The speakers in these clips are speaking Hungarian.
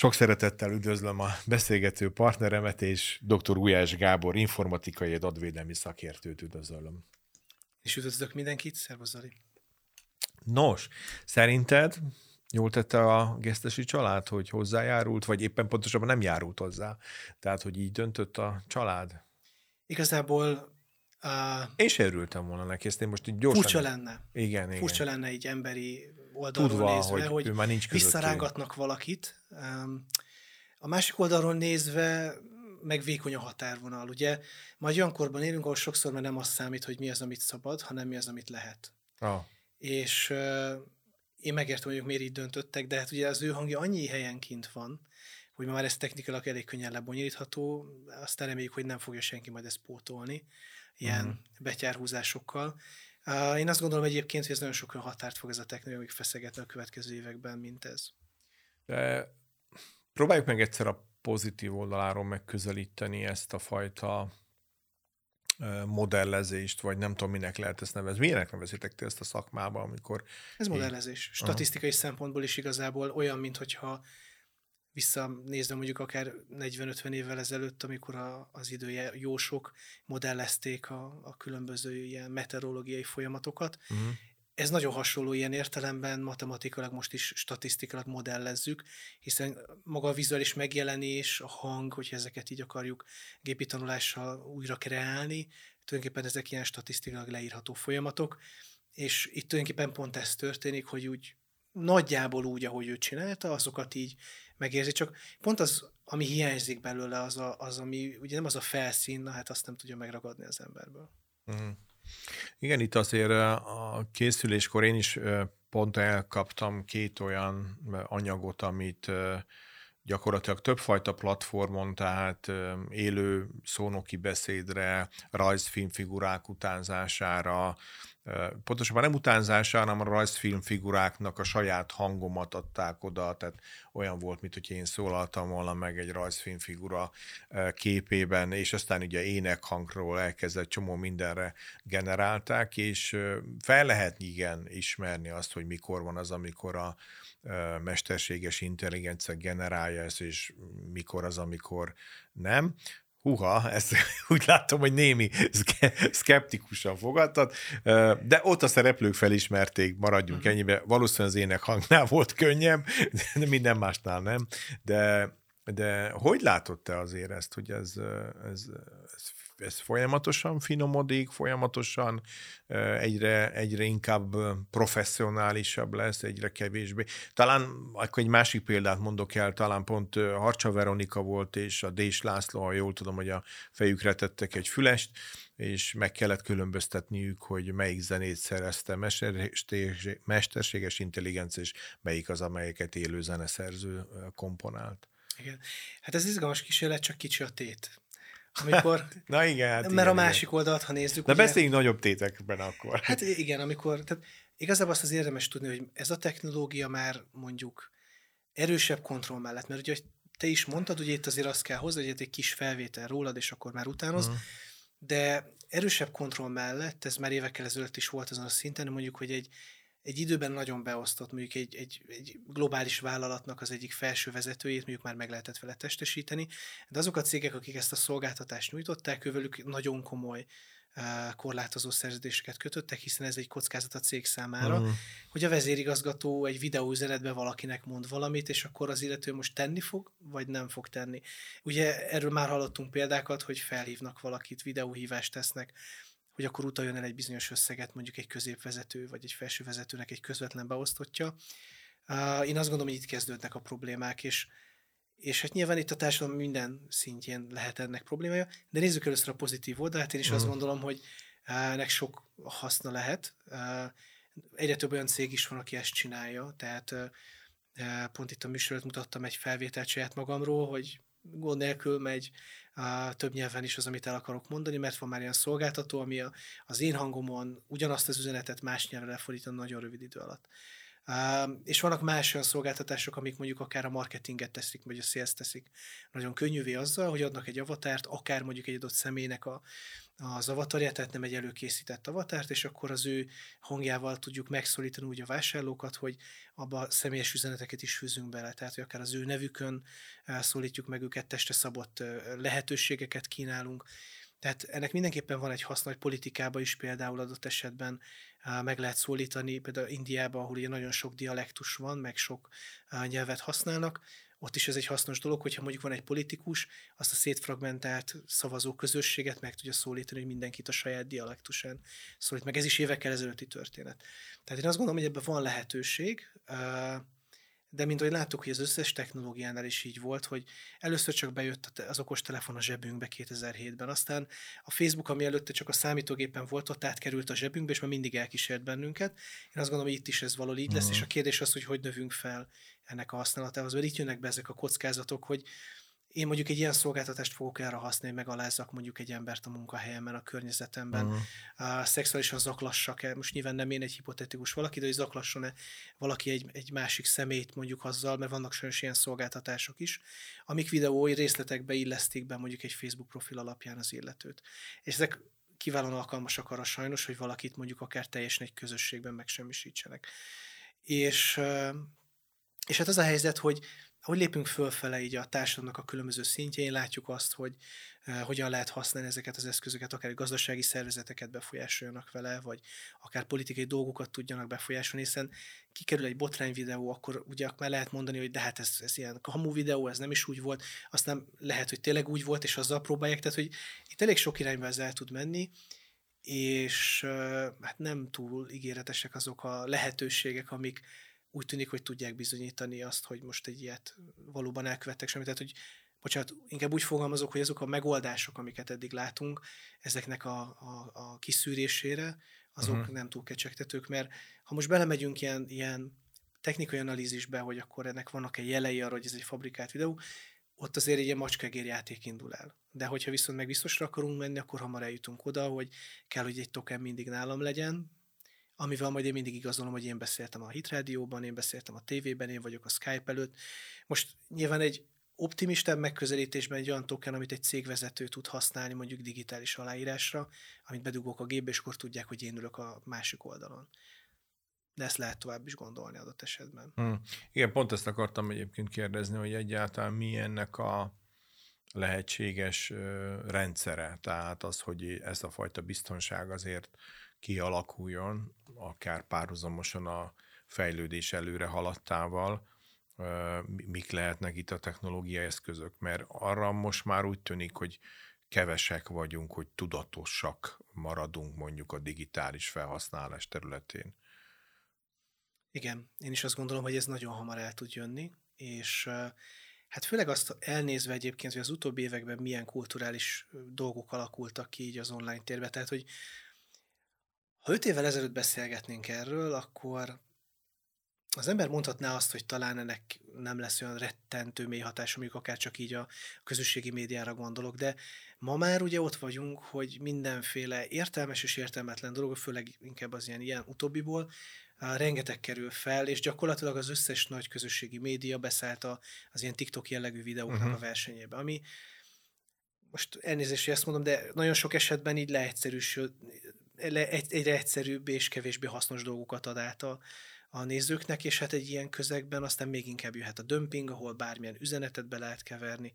Sok szeretettel üdvözlöm a beszélgető partneremet és dr. Ujás Gábor, informatikai adatvédelmi szakértőt üdvözlöm. És üdvözlök mindenkit, szervusz Zali. Nos, szerinted jól tette a gesztesi család, hogy hozzájárult, vagy éppen pontosabban nem járult hozzá? Tehát, hogy így döntött a család? Igazából Uh, Én sem örültem volna neki, ezt én most így gyorsan... Furcsa lenne. Igen, igen. Furcsa lenne így emberi oldalról Tudva, nézve, hogy, hogy már nincs visszarángatnak valakit. A másik oldalról nézve meg vékony a határvonal. Ugye majd olyan korban élünk, ahol sokszor már nem az számít, hogy mi az, amit szabad, hanem mi az, amit lehet. Ah. És uh, én megértem, hogy miért így döntöttek, de hát ugye az ő hangja annyi helyen kint van, hogy már ez technikailag elég könnyen lebonyolítható, aztán reméljük, hogy nem fogja senki majd ezt pótolni ilyen uh-huh. betyárhúzásokkal. Én azt gondolom egyébként, hogy ez nagyon sok olyan határt fog ez a technológia még feszegetni a következő években, mint ez. De próbáljuk meg egyszer a pozitív oldaláról megközelíteni ezt a fajta modellezést, vagy nem tudom, minek lehet ezt nevezni. Milyenek nevezitek ti ezt a szakmában, amikor... Ez modellezés. Statisztikai Aha. szempontból is igazából olyan, mint hogyha visszanézve mondjuk akár 40-50 évvel ezelőtt, amikor a, az idője jósok modellezték a, a különböző ilyen meteorológiai folyamatokat. Uh-huh. Ez nagyon hasonló ilyen értelemben, matematikailag most is statisztikailag modellezzük, hiszen maga a vizuális megjelenés, a hang, hogy ezeket így akarjuk gépi tanulással újra kreálni, tulajdonképpen ezek ilyen statisztikailag leírható folyamatok, és itt tulajdonképpen pont ez történik, hogy úgy nagyjából úgy, ahogy ő csinálta, azokat így megérzi, csak pont az, ami hiányzik belőle, az, a, az ami ugye nem az a felszín, na hát azt nem tudja megragadni az emberből. Mm. Igen, itt azért a készüléskor én is pont elkaptam két olyan anyagot, amit gyakorlatilag többfajta platformon, tehát élő szónoki beszédre, rajzfilmfigurák utánzására, pontosabban nem utánzására, hanem a rajzfilmfiguráknak a saját hangomat adták oda, tehát olyan volt, mint hogy én szólaltam volna meg egy rajzfilmfigura képében, és aztán ugye énekhangról elkezdett csomó mindenre generálták, és fel lehet igen ismerni azt, hogy mikor van az, amikor a mesterséges intelligencia generálja ezt, és mikor az, amikor nem. Huha, ezt úgy látom, hogy némi szkeptikusan fogadtad, de ott a szereplők felismerték, maradjunk mm. ennyibe. Valószínűleg az ének hangnál volt könnyebb, de minden másnál nem. De, de hogy látod te azért ezt, hogy ez, ez, ez folyamatosan finomodik, folyamatosan egyre, egyre inkább professzionálisabb lesz, egyre kevésbé. Talán akkor egy másik példát mondok el, talán pont Harcsa Veronika volt, és a Dés László, ha jól tudom, hogy a fejükre tettek egy fülest, és meg kellett különböztetniük, hogy melyik zenét szerezte mesterséges intelligencia, és melyik az, amelyeket élő zeneszerző komponált. Igen. Hát ez izgalmas kísérlet, csak kicsi a tét. Amikor, Na igen, hát Mert igen, a másik igen. oldalt, ha nézzük... De ugye, beszéljünk nagyobb tétekben akkor. Hát igen, amikor... Tehát igazából azt az érdemes tudni, hogy ez a technológia már mondjuk erősebb kontroll mellett, mert ugye te is mondtad, ugye itt azért azt kell hozni, hogy egy kis felvétel rólad, és akkor már utánoz, uh-huh. de erősebb kontroll mellett, ez már évekkel ezelőtt is volt azon a szinten, mondjuk, hogy egy, egy időben nagyon beosztott, mondjuk egy, egy, egy globális vállalatnak az egyik felső vezetőjét mondjuk már meg lehetett vele testesíteni, de azok a cégek, akik ezt a szolgáltatást nyújtották, ővelük nagyon komoly uh, korlátozó szerződéseket kötöttek, hiszen ez egy kockázat a cég számára, uh-huh. hogy a vezérigazgató egy videóüzenetben valakinek mond valamit, és akkor az illető most tenni fog, vagy nem fog tenni. Ugye erről már hallottunk példákat, hogy felhívnak valakit, videóhívást tesznek, hogy akkor utaljon el egy bizonyos összeget mondjuk egy középvezető vagy egy felsővezetőnek egy közvetlen beosztottja. Én azt gondolom, hogy itt kezdődnek a problémák, és, és hát nyilván itt a társadalom minden szintjén lehet ennek problémája, de nézzük először a pozitív oldalát. Én is uh-huh. azt mhm. gondolom, hogy ennek sok haszna lehet. Egyre több olyan cég is van, aki ezt csinálja, tehát pont itt a műsorot mutattam egy felvételt saját magamról, hogy gond nélkül megy a több nyelven is az, amit el akarok mondani, mert van már ilyen szolgáltató, ami a, az én hangomon ugyanazt az üzenetet más nyelvre lefordítani nagyon rövid idő alatt. És vannak más olyan szolgáltatások, amik mondjuk akár a marketinget teszik, vagy a sales teszik. Nagyon könnyűvé azzal, hogy adnak egy avatárt, akár mondjuk egy adott személynek a, az avatarját, tehát nem egy előkészített avatárt, és akkor az ő hangjával tudjuk megszólítani úgy a vásárlókat, hogy abba személyes üzeneteket is fűzünk bele, tehát hogy akár az ő nevükön szólítjuk meg őket, testre szabott lehetőségeket kínálunk, tehát ennek mindenképpen van egy haszna, hogy politikába is például adott esetben meg lehet szólítani, például Indiában, ahol ugye nagyon sok dialektus van, meg sok nyelvet használnak, ott is ez egy hasznos dolog, hogyha mondjuk van egy politikus, azt a szétfragmentált szavazó közösséget meg tudja szólítani, hogy mindenkit a saját dialektusán szólít meg. Ez is évekkel ezelőtti történet. Tehát én azt gondolom, hogy ebben van lehetőség, de mint ahogy láttuk, hogy az összes technológiánál is így volt, hogy először csak bejött az okostelefon a zsebünkbe 2007-ben, aztán a Facebook, ami előtte csak a számítógépen volt, ott átkerült a zsebünkbe, és már mindig elkísért bennünket. Én azt gondolom, hogy itt is ez való így lesz, uh-huh. és a kérdés az, hogy hogy növünk fel ennek a használatához, mert itt jönnek be ezek a kockázatok, hogy én mondjuk egy ilyen szolgáltatást fogok erre használni, megalázzak mondjuk egy embert a munkahelyemen, a környezetemben, uh-huh. a szexuálisan zaklassak -e, most nyilván nem én egy hipotetikus valaki, de hogy zaklasson-e valaki egy, egy másik szemét mondjuk azzal, mert vannak sajnos ilyen szolgáltatások is, amik videói részletekbe illesztik be mondjuk egy Facebook profil alapján az illetőt. És ezek kiválóan alkalmasak arra sajnos, hogy valakit mondjuk akár teljesen egy közösségben megsemmisítsenek. És, és hát az a helyzet, hogy ahogy lépünk fölfele így a társadalomnak a különböző szintjén, látjuk azt, hogy uh, hogyan lehet használni ezeket az eszközöket, akár gazdasági szervezeteket befolyásoljanak vele, vagy akár politikai dolgokat tudjanak befolyásolni, hiszen kikerül egy botrány videó, akkor ugye már lehet mondani, hogy de hát ez, ez ilyen hamu videó, ez nem is úgy volt, aztán lehet, hogy tényleg úgy volt, és azzal próbálják, tehát hogy itt elég sok irányba ez el tud menni, és uh, hát nem túl ígéretesek azok a lehetőségek, amik úgy tűnik, hogy tudják bizonyítani azt, hogy most egy ilyet valóban elkövettek semmit. Tehát, hogy bocsánat, inkább úgy fogalmazok, hogy azok a megoldások, amiket eddig látunk, ezeknek a, a, a kiszűrésére, azok uh-huh. nem túl kecsegtetők, mert ha most belemegyünk ilyen, ilyen technikai analízisbe, hogy akkor ennek vannak-e jelei arra, hogy ez egy fabrikált videó, ott azért egy ilyen macskegér játék indul el. De hogyha viszont meg biztosra akarunk menni, akkor hamar eljutunk oda, hogy kell, hogy egy token mindig nálam legyen, amivel majd én mindig igazolom, hogy én beszéltem a Hit Rádióban, én beszéltem a tévében, én vagyok a Skype előtt. Most nyilván egy optimistább megközelítésben egy olyan token, amit egy cégvezető tud használni mondjuk digitális aláírásra, amit bedugok a gépbe, és akkor tudják, hogy én ülök a másik oldalon. De ezt lehet tovább is gondolni adott esetben. Hmm. Igen, pont ezt akartam egyébként kérdezni, hogy egyáltalán mi ennek a lehetséges rendszere, tehát az, hogy ez a fajta biztonság azért kialakuljon, akár párhuzamosan a fejlődés előre haladtával, mik lehetnek itt a technológiai eszközök, mert arra most már úgy tűnik, hogy kevesek vagyunk, hogy tudatosak maradunk mondjuk a digitális felhasználás területén. Igen, én is azt gondolom, hogy ez nagyon hamar el tud jönni, és hát főleg azt elnézve egyébként, hogy az utóbbi években milyen kulturális dolgok alakultak ki így az online térben, tehát hogy ha öt évvel ezelőtt beszélgetnénk erről, akkor az ember mondhatná azt, hogy talán ennek nem lesz olyan rettentő mély hatása, mondjuk akár csak így a közösségi médiára gondolok, de ma már ugye ott vagyunk, hogy mindenféle értelmes és értelmetlen dolog, főleg inkább az ilyen, ilyen utóbbiból, rengeteg kerül fel, és gyakorlatilag az összes nagy közösségi média beszállt az ilyen TikTok jellegű videóknak uh-huh. a versenyébe, ami most elnézést, hogy ezt mondom, de nagyon sok esetben így leegyszerűsül, egyre egyszerűbb és kevésbé hasznos dolgokat ad át a, a nézőknek, és hát egy ilyen közegben aztán még inkább jöhet a dömping, ahol bármilyen üzenetet be lehet keverni.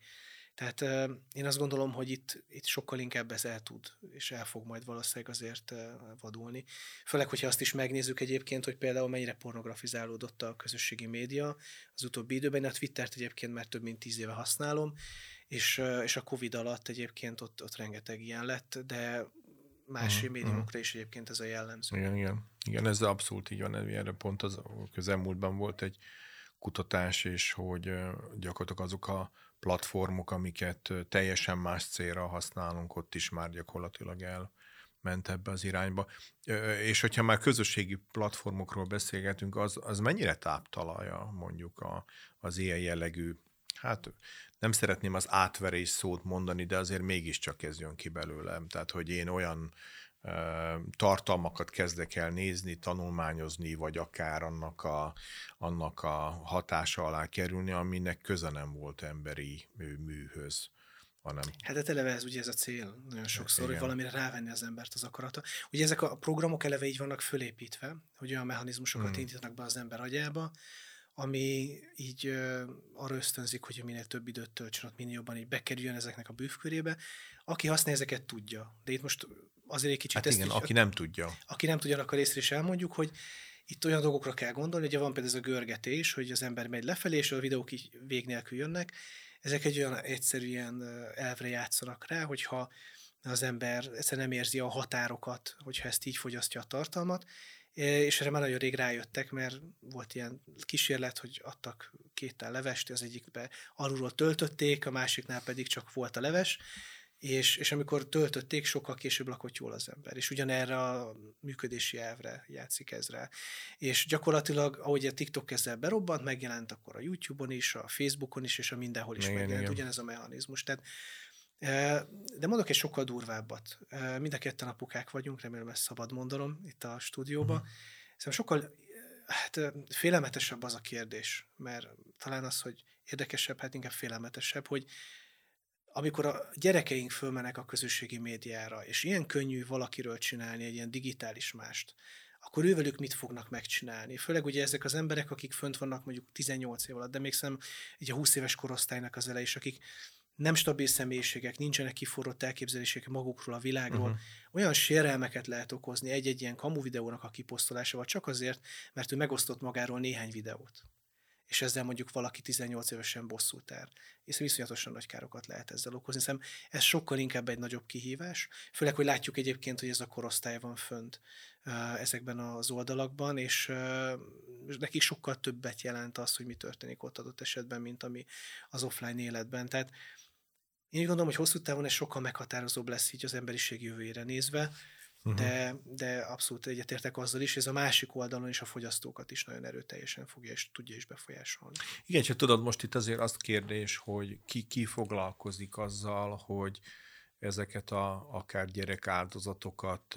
Tehát én azt gondolom, hogy itt, itt sokkal inkább ez el tud, és el fog majd valószínűleg azért vadulni. Főleg, hogyha azt is megnézzük egyébként, hogy például mennyire pornografizálódott a közösségi média az utóbbi időben. Én a Twittert egyébként már több mint tíz éve használom, és, és a Covid alatt egyébként ott, ott rengeteg ilyen lett, de más uh-huh, médiumokra is egyébként ez a jellemző. Igen, igen. Igen, ez abszolút így van, erre pont az közelmúltban volt egy kutatás, és hogy gyakorlatilag azok a platformok, amiket teljesen más célra használunk, ott is már gyakorlatilag el ment ebbe az irányba. És hogyha már közösségi platformokról beszélgetünk, az, az mennyire táptalaja mondjuk a, az ilyen jellegű, hát nem szeretném az átverés szót mondani, de azért mégiscsak ez jön ki belőlem. Tehát, hogy én olyan tartalmakat kezdek el nézni, tanulmányozni, vagy akár annak a, annak a hatása alá kerülni, aminek köze nem volt emberi műhöz. Hanem. Hát, hát eleve ez ugye ez a cél nagyon sokszor, Igen. hogy valamire rávenni az embert az akarata. Ugye ezek a programok eleve így vannak fölépítve, hogy olyan mechanizmusokat hmm. indítanak be az ember agyába, ami így uh, arra ösztönzik, hogy minél több időt töltsön ott, minél jobban így bekerüljön ezeknek a bűvkörébe. Aki használja ezeket tudja. De itt most azért egy kicsit... Hát igen, így, aki nem tudja. Aki nem tudja, akkor részre is elmondjuk, hogy itt olyan dolgokra kell gondolni, hogy van például ez a görgetés, hogy az ember megy lefelé, és a videók így vég nélkül jönnek. Ezek egy olyan egyszerűen elvre játszanak rá, hogyha az ember egyszerűen nem érzi a határokat, hogyha ezt így fogyasztja a tartalmat, és erre már nagyon rég rájöttek, mert volt ilyen kísérlet, hogy adtak két levest, az egyikbe alulról töltötték, a másiknál pedig csak volt a leves, és, és amikor töltötték, sokkal később lakott jól az ember. És ugyanerre a működési elvre játszik ez rá. És gyakorlatilag, ahogy a TikTok ezzel berobbant, megjelent akkor a YouTube-on is, a Facebookon is, és a mindenhol is igen, megjelent igen. ugyanez a mechanizmus. Tehát de mondok egy sokkal durvábbat. Mind a ketten apukák vagyunk, remélem ezt szabad mondanom itt a stúdióban. Uh-huh. Szóval sokkal hát, félelmetesebb az a kérdés, mert talán az, hogy érdekesebb, hát inkább félelmetesebb, hogy amikor a gyerekeink fölmenek a közösségi médiára, és ilyen könnyű valakiről csinálni egy ilyen digitális mást, akkor ővelük mit fognak megcsinálni. Főleg ugye ezek az emberek, akik fönt vannak mondjuk 18 év alatt, de még szem egy a 20 éves korosztálynak az ele is, akik nem stabil személyiségek, nincsenek kiforrott elképzelések magukról, a világról. Uh-huh. Olyan sérelmeket lehet okozni egy-egy ilyen kamu videónak a kiposztolásával csak azért, mert ő megosztott magáról néhány videót és ezzel mondjuk valaki 18 évesen bosszút áll. És viszonyatosan nagy károkat lehet ezzel okozni. Szerintem ez sokkal inkább egy nagyobb kihívás, főleg, hogy látjuk egyébként, hogy ez a korosztály van fönt ezekben az oldalakban, és neki sokkal többet jelent az, hogy mi történik ott adott esetben, mint ami az offline életben. Tehát én úgy gondolom, hogy hosszú távon ez sokkal meghatározóbb lesz így az emberiség jövőjére nézve, uh-huh. de, de abszolút egyetértek azzal is, ez a másik oldalon is a fogyasztókat is nagyon erőteljesen fogja és tudja is befolyásolni. Igen, csak tudod, most itt azért azt kérdés, hogy ki, ki foglalkozik azzal, hogy ezeket a akár gyerek áldozatokat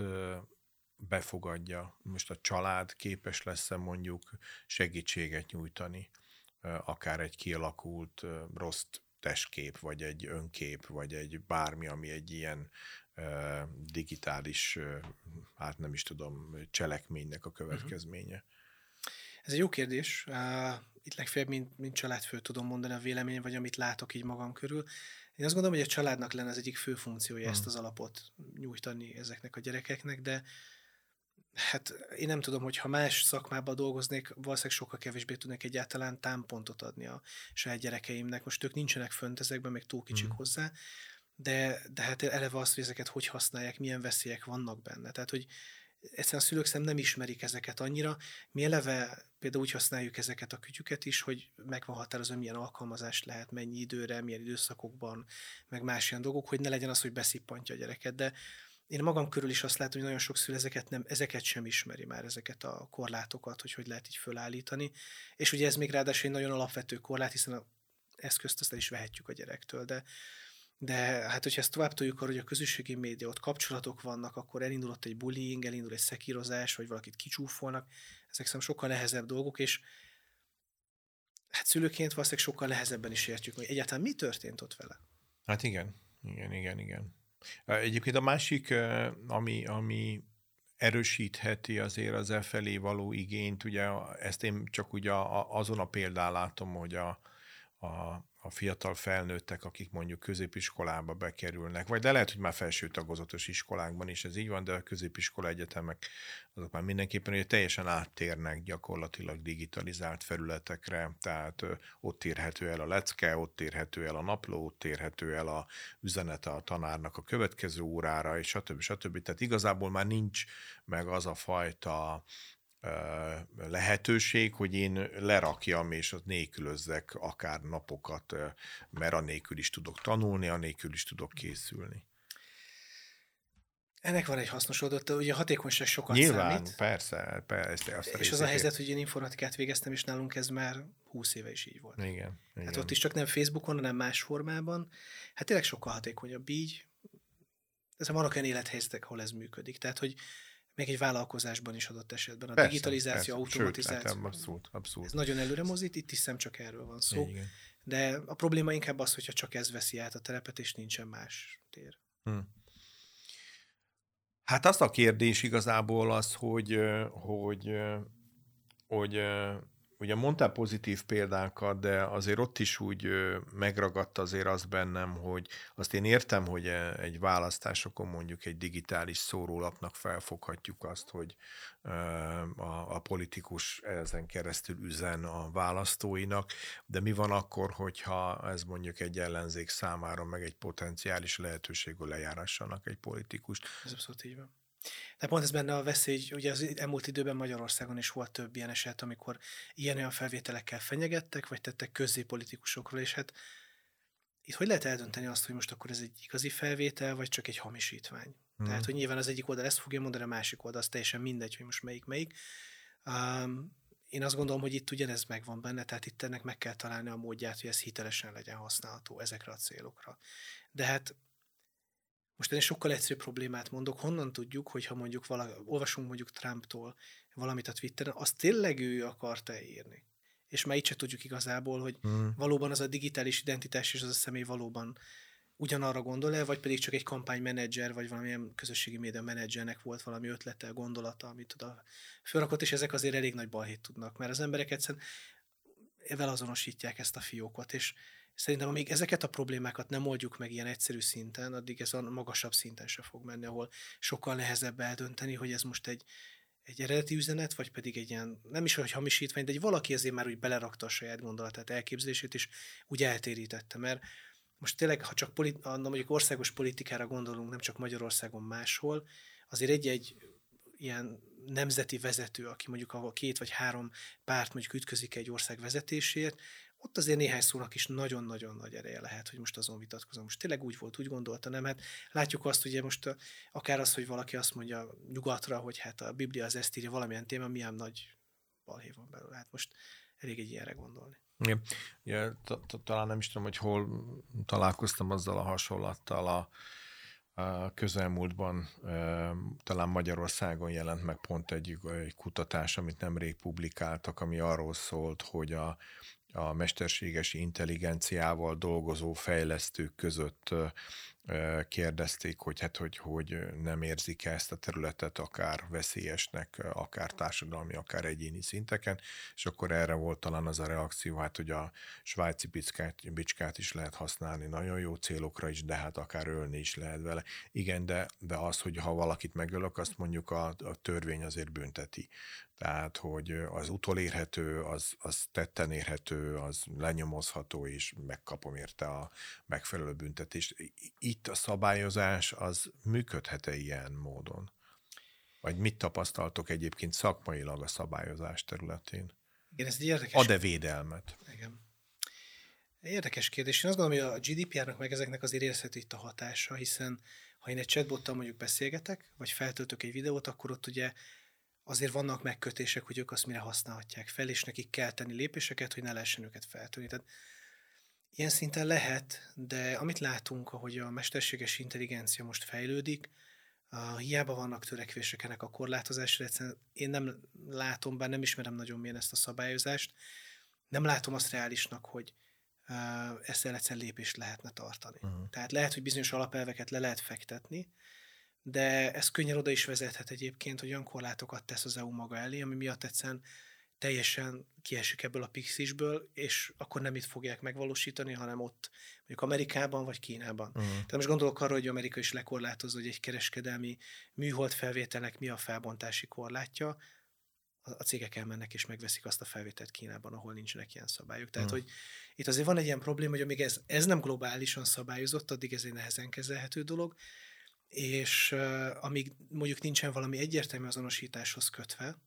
befogadja. Most a család képes lesz-e mondjuk segítséget nyújtani, akár egy kialakult rossz testkép, vagy egy önkép, vagy egy bármi, ami egy ilyen digitális, hát nem is tudom, cselekménynek a következménye? Ez egy jó kérdés. Itt legfeljebb, mint, mint családfő tudom mondani a vélemény, vagy amit látok így magam körül. Én azt gondolom, hogy a családnak lenne az egyik fő funkciója hmm. ezt az alapot nyújtani ezeknek a gyerekeknek, de hát én nem tudom, hogy ha más szakmában dolgoznék, valószínűleg sokkal kevésbé tudnék egyáltalán támpontot adni a saját gyerekeimnek. Most ők nincsenek fönt ezekben, még túl kicsik hmm. hozzá, de, de hát eleve azt, hogy ezeket hogy használják, milyen veszélyek vannak benne. Tehát, hogy egyszerűen a szülők szem nem ismerik ezeket annyira. Mi eleve például úgy használjuk ezeket a kütyüket is, hogy meg van határozva, milyen alkalmazást lehet, mennyi időre, milyen időszakokban, meg más ilyen dolgok, hogy ne legyen az, hogy beszippantja a gyereket. De én magam körül is azt látom, hogy nagyon sok szülő ezeket, nem, ezeket sem ismeri már, ezeket a korlátokat, hogy hogy lehet így fölállítani. És ugye ez még ráadásul egy nagyon alapvető korlát, hiszen a eszközt azt el is vehetjük a gyerektől, de de hát, hogyha ezt tovább tudjuk arra, hogy a közösségi média, ott kapcsolatok vannak, akkor elindulott egy bullying, elindul egy szekírozás, vagy valakit kicsúfolnak. Ezek szerintem sokkal nehezebb dolgok, és hát szülőként valószínűleg sokkal nehezebben is értjük, hogy egyáltalán mi történt ott vele. Hát igen, igen, igen, igen. Egyébként a másik, ami, ami erősítheti azért az e felé való igényt, ugye ezt én csak ugye azon a példán látom, hogy a, a, a fiatal felnőttek, akik mondjuk középiskolába bekerülnek, vagy de lehet, hogy már felső tagozatos iskolákban is ez így van, de a középiskola egyetemek azok már mindenképpen hogy teljesen áttérnek gyakorlatilag digitalizált felületekre, tehát ott érhető el a lecke, ott érhető el a napló, ott érhető el a üzenete a tanárnak a következő órára, és stb. stb. Tehát igazából már nincs meg az a fajta lehetőség, hogy én lerakjam és az nélkülözzek akár napokat, mert anélkül is tudok tanulni, anélkül is tudok készülni. Ennek van egy hasznos oldata, ugye a hatékonyság sokat Nyilván, számít. persze, persze. Azt és az a helyzet, hogy én informatikát végeztem, és nálunk ez már 20 éve is így volt. Igen. Hát igen. ott is csak nem Facebookon, hanem más formában. Hát tényleg sokkal hatékonyabb így, ez vannak olyan élethelyzetek, ahol ez működik. Tehát, hogy még egy vállalkozásban is adott esetben. A Persze, digitalizáció, persze. automatizáció. Sőt, hát abszolút, abszolút. Ez nagyon előre mozít, itt is nem csak erről van szó. Igen. De a probléma inkább az, hogyha csak ez veszi át a terepet, és nincsen más tér. Hm. Hát az a kérdés igazából az, hogy, hogy, hogy ö, ugye mondtál pozitív példákat, de azért ott is úgy megragadt azért az bennem, hogy azt én értem, hogy e- egy választásokon mondjuk egy digitális szórólapnak felfoghatjuk azt, hogy a, a politikus ezen keresztül üzen a választóinak, de mi van akkor, hogyha ez mondjuk egy ellenzék számára meg egy potenciális lehetőség, hogy lejárássanak egy politikust? Ez abszolút így van. De pont ez benne a veszély, hogy ugye az elmúlt időben Magyarországon is volt több ilyen eset, amikor ilyen-olyan felvételekkel fenyegettek, vagy tettek közzé politikusokról, és hát itt hogy lehet eldönteni azt, hogy most akkor ez egy igazi felvétel, vagy csak egy hamisítvány? Mhm. Tehát, hogy nyilván az egyik oldal ezt fogja mondani, a másik oldal az teljesen mindegy, hogy most melyik melyik. Um, én azt gondolom, hogy itt ugyanez megvan benne, tehát itt ennek meg kell találni a módját, hogy ez hitelesen legyen használható ezekre a célokra. De hát most én sokkal egyszerűbb problémát mondok, honnan tudjuk, hogyha mondjuk vala, olvasunk mondjuk Trumptól valamit a Twitteren, azt tényleg ő akarta írni. És már itt se tudjuk igazából, hogy Mm. valóban az a digitális identitás és az a személy valóban ugyanarra gondol-e, vagy pedig csak egy kampánymenedzser, vagy valamilyen közösségi média menedzsernek volt valami ötlete, gondolata, amit oda fölrakott, és ezek azért elég nagy balhét tudnak, mert az emberek egyszerűen evel azonosítják ezt a fiókot, és szerintem amíg ezeket a problémákat nem oldjuk meg ilyen egyszerű szinten, addig ez a magasabb szinten se fog menni, ahol sokkal nehezebb eldönteni, hogy ez most egy, egy eredeti üzenet, vagy pedig egy ilyen, nem is hogy hamisítvány, de egy valaki azért már úgy belerakta a saját gondolatát, elképzelését, és úgy eltérítette, mert most tényleg, ha csak politi- mondjuk országos politikára gondolunk, nem csak Magyarországon máshol, azért egy-egy ilyen nemzeti vezető, aki mondjuk ahol két vagy három párt mondjuk ütközik egy ország vezetésért, ott azért néhány szónak is nagyon-nagyon nagy ereje lehet, hogy most azon vitatkozom. Most tényleg úgy volt, úgy gondolta, nem? Hát látjuk azt, ugye most akár az, hogy valaki azt mondja nyugatra, hogy hát a Biblia az ezt írja valamilyen téma, milyen nagy balhé van belőle. Hát most elég egy ilyenre gondolni. Ja, ta- ta- talán nem is tudom, hogy hol találkoztam azzal a hasonlattal a, a közelmúltban, talán Magyarországon jelent meg pont egy, egy kutatás, amit nemrég publikáltak, ami arról szólt, hogy a, a mesterséges intelligenciával dolgozó fejlesztők között kérdezték, hogy hát, hogy, hogy nem érzik -e ezt a területet akár veszélyesnek, akár társadalmi, akár egyéni szinteken, és akkor erre volt talán az a reakció, hát, hogy a svájci bicskát, bicskát is lehet használni nagyon jó célokra is, de hát akár ölni is lehet vele. Igen, de, de az, hogy ha valakit megölök, azt mondjuk a, a törvény azért bünteti. Tehát, hogy az utolérhető, az, az tetten érhető, az lenyomozható, és megkapom érte a megfelelő büntetést. Itt a szabályozás az működhet-e ilyen módon? Vagy mit tapasztaltok egyébként szakmailag a szabályozás területén? Igen, ez egy érdekes Ad-e védelmet? Igen. Érdekes kérdés. Én azt gondolom, hogy a GDPR-nak meg ezeknek azért érezhető itt a hatása, hiszen ha én egy chatbottal mondjuk beszélgetek, vagy feltöltök egy videót, akkor ott ugye azért vannak megkötések, hogy ők azt mire használhatják fel, és nekik kell tenni lépéseket, hogy ne lehessen őket feltölni. Tehát ilyen szinten lehet, de amit látunk, ahogy a mesterséges intelligencia most fejlődik, a, hiába vannak törekvések ennek a korlátozásra, egyszerűen én nem látom, bár nem ismerem nagyon milyen ezt a szabályozást, nem látom azt reálisnak, hogy uh, ezt el egyszer lépést lehetne tartani. Uh-huh. Tehát lehet, hogy bizonyos alapelveket le lehet fektetni, de ez könnyen oda is vezethet egyébként, hogy olyan korlátokat tesz az EU maga elé, ami miatt egyszerűen teljesen kiesik ebből a pixisből, és akkor nem itt fogják megvalósítani, hanem ott, mondjuk Amerikában vagy Kínában. Uh-huh. Tehát most gondolok arra, hogy Amerika is lekorlátozza, hogy egy kereskedelmi műhold felvételnek mi a felbontási korlátja, a cégek elmennek és megveszik azt a felvételt Kínában, ahol nincsenek ilyen szabályok. Tehát, Hmm. hogy itt azért van egy ilyen probléma, hogy amíg ez, ez nem globálisan szabályozott, addig ez egy nehezen kezelhető dolog, és uh, amíg mondjuk nincsen valami egyértelmű azonosításhoz kötve,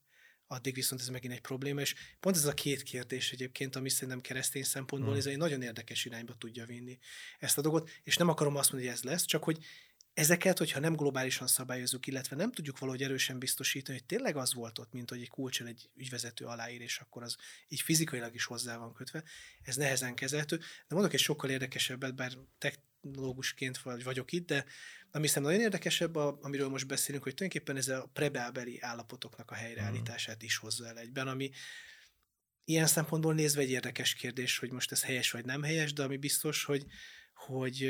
addig viszont ez megint egy probléma, és pont ez a két kérdés egyébként, ami szerintem keresztény szempontból Hmm. ez egy nagyon érdekes irányba tudja vinni ezt a dolgot, és nem akarom azt mondani, hogy ez lesz, csak hogy ezeket, hogyha nem globálisan szabályozunk, illetve nem tudjuk valahogy erősen biztosítani, hogy tényleg az volt ott, mint hogy egy kulcsal egy ügyvezető aláír, és akkor az így fizikailag is hozzá van kötve, ez nehezen kezelhető. De mondok egy sokkal érdekesebbet, bár te- technológusként vagy vagyok itt, de ami szerintem nagyon érdekesebb, a, amiről most beszélünk, hogy tulajdonképpen ez a prebábeli állapotoknak a helyreállítását is hozza el egyben, ami ilyen szempontból nézve egy érdekes kérdés, hogy most ez helyes vagy nem helyes, de ami biztos, hogy, hogy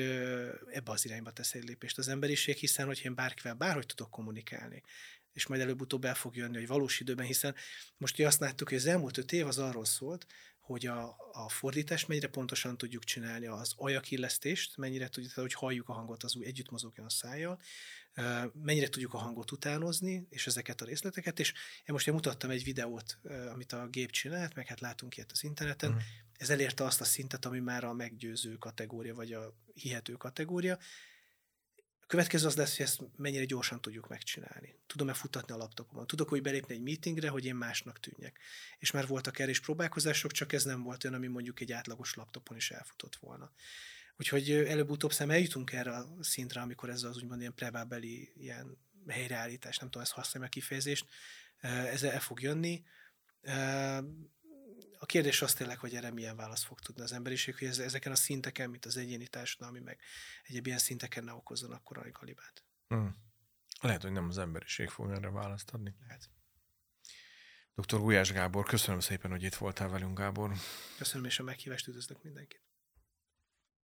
ebbe az irányba tesz egy lépést az emberiség, hiszen hogyha én bárkivel bárhogy tudok kommunikálni, és majd előbb-utóbb el fog jönni, hogy valós időben, hiszen most ugye azt láttuk, hogy az elmúlt öt év az arról szólt, hogy a, a fordítást mennyire pontosan tudjuk csinálni, az ajakillesztést, mennyire tudjuk, hogy halljuk a hangot, az úgy együtt mozogjon a szájjal, mennyire tudjuk a hangot utánozni, és ezeket a részleteket, és én most én mutattam egy videót, amit a gép csinált, meg hát látunk ilyet az interneten, mm. ez elérte azt a szintet, ami már a meggyőző kategória, vagy a hihető kategória, következő az lesz, hogy ezt mennyire gyorsan tudjuk megcsinálni. Tudom-e futatni a laptopomon? Tudok úgy belépni egy meetingre, hogy én másnak tűnjek. És már voltak erre is próbálkozások, csak ez nem volt olyan, ami mondjuk egy átlagos laptopon is elfutott volna. Úgyhogy előbb-utóbb szem eljutunk erre a szintre, amikor ez az úgymond ilyen prebábeli ilyen helyreállítás, nem tudom, ezt használni a kifejezést, ez el fog jönni. A kérdés az tényleg, hogy erre milyen választ fog tudni az emberiség, hogy ezeken a szinteken, mint az egyéni társadalmi, meg egyéb ilyen szinteken ne okozzon akkor a galibát. Hmm. Lehet, hogy nem az emberiség fog erre választ adni. Lehet. Dr. Gulyás Gábor, köszönöm szépen, hogy itt voltál velünk, Gábor. Köszönöm, és a meghívást üdvözlök mindenkit.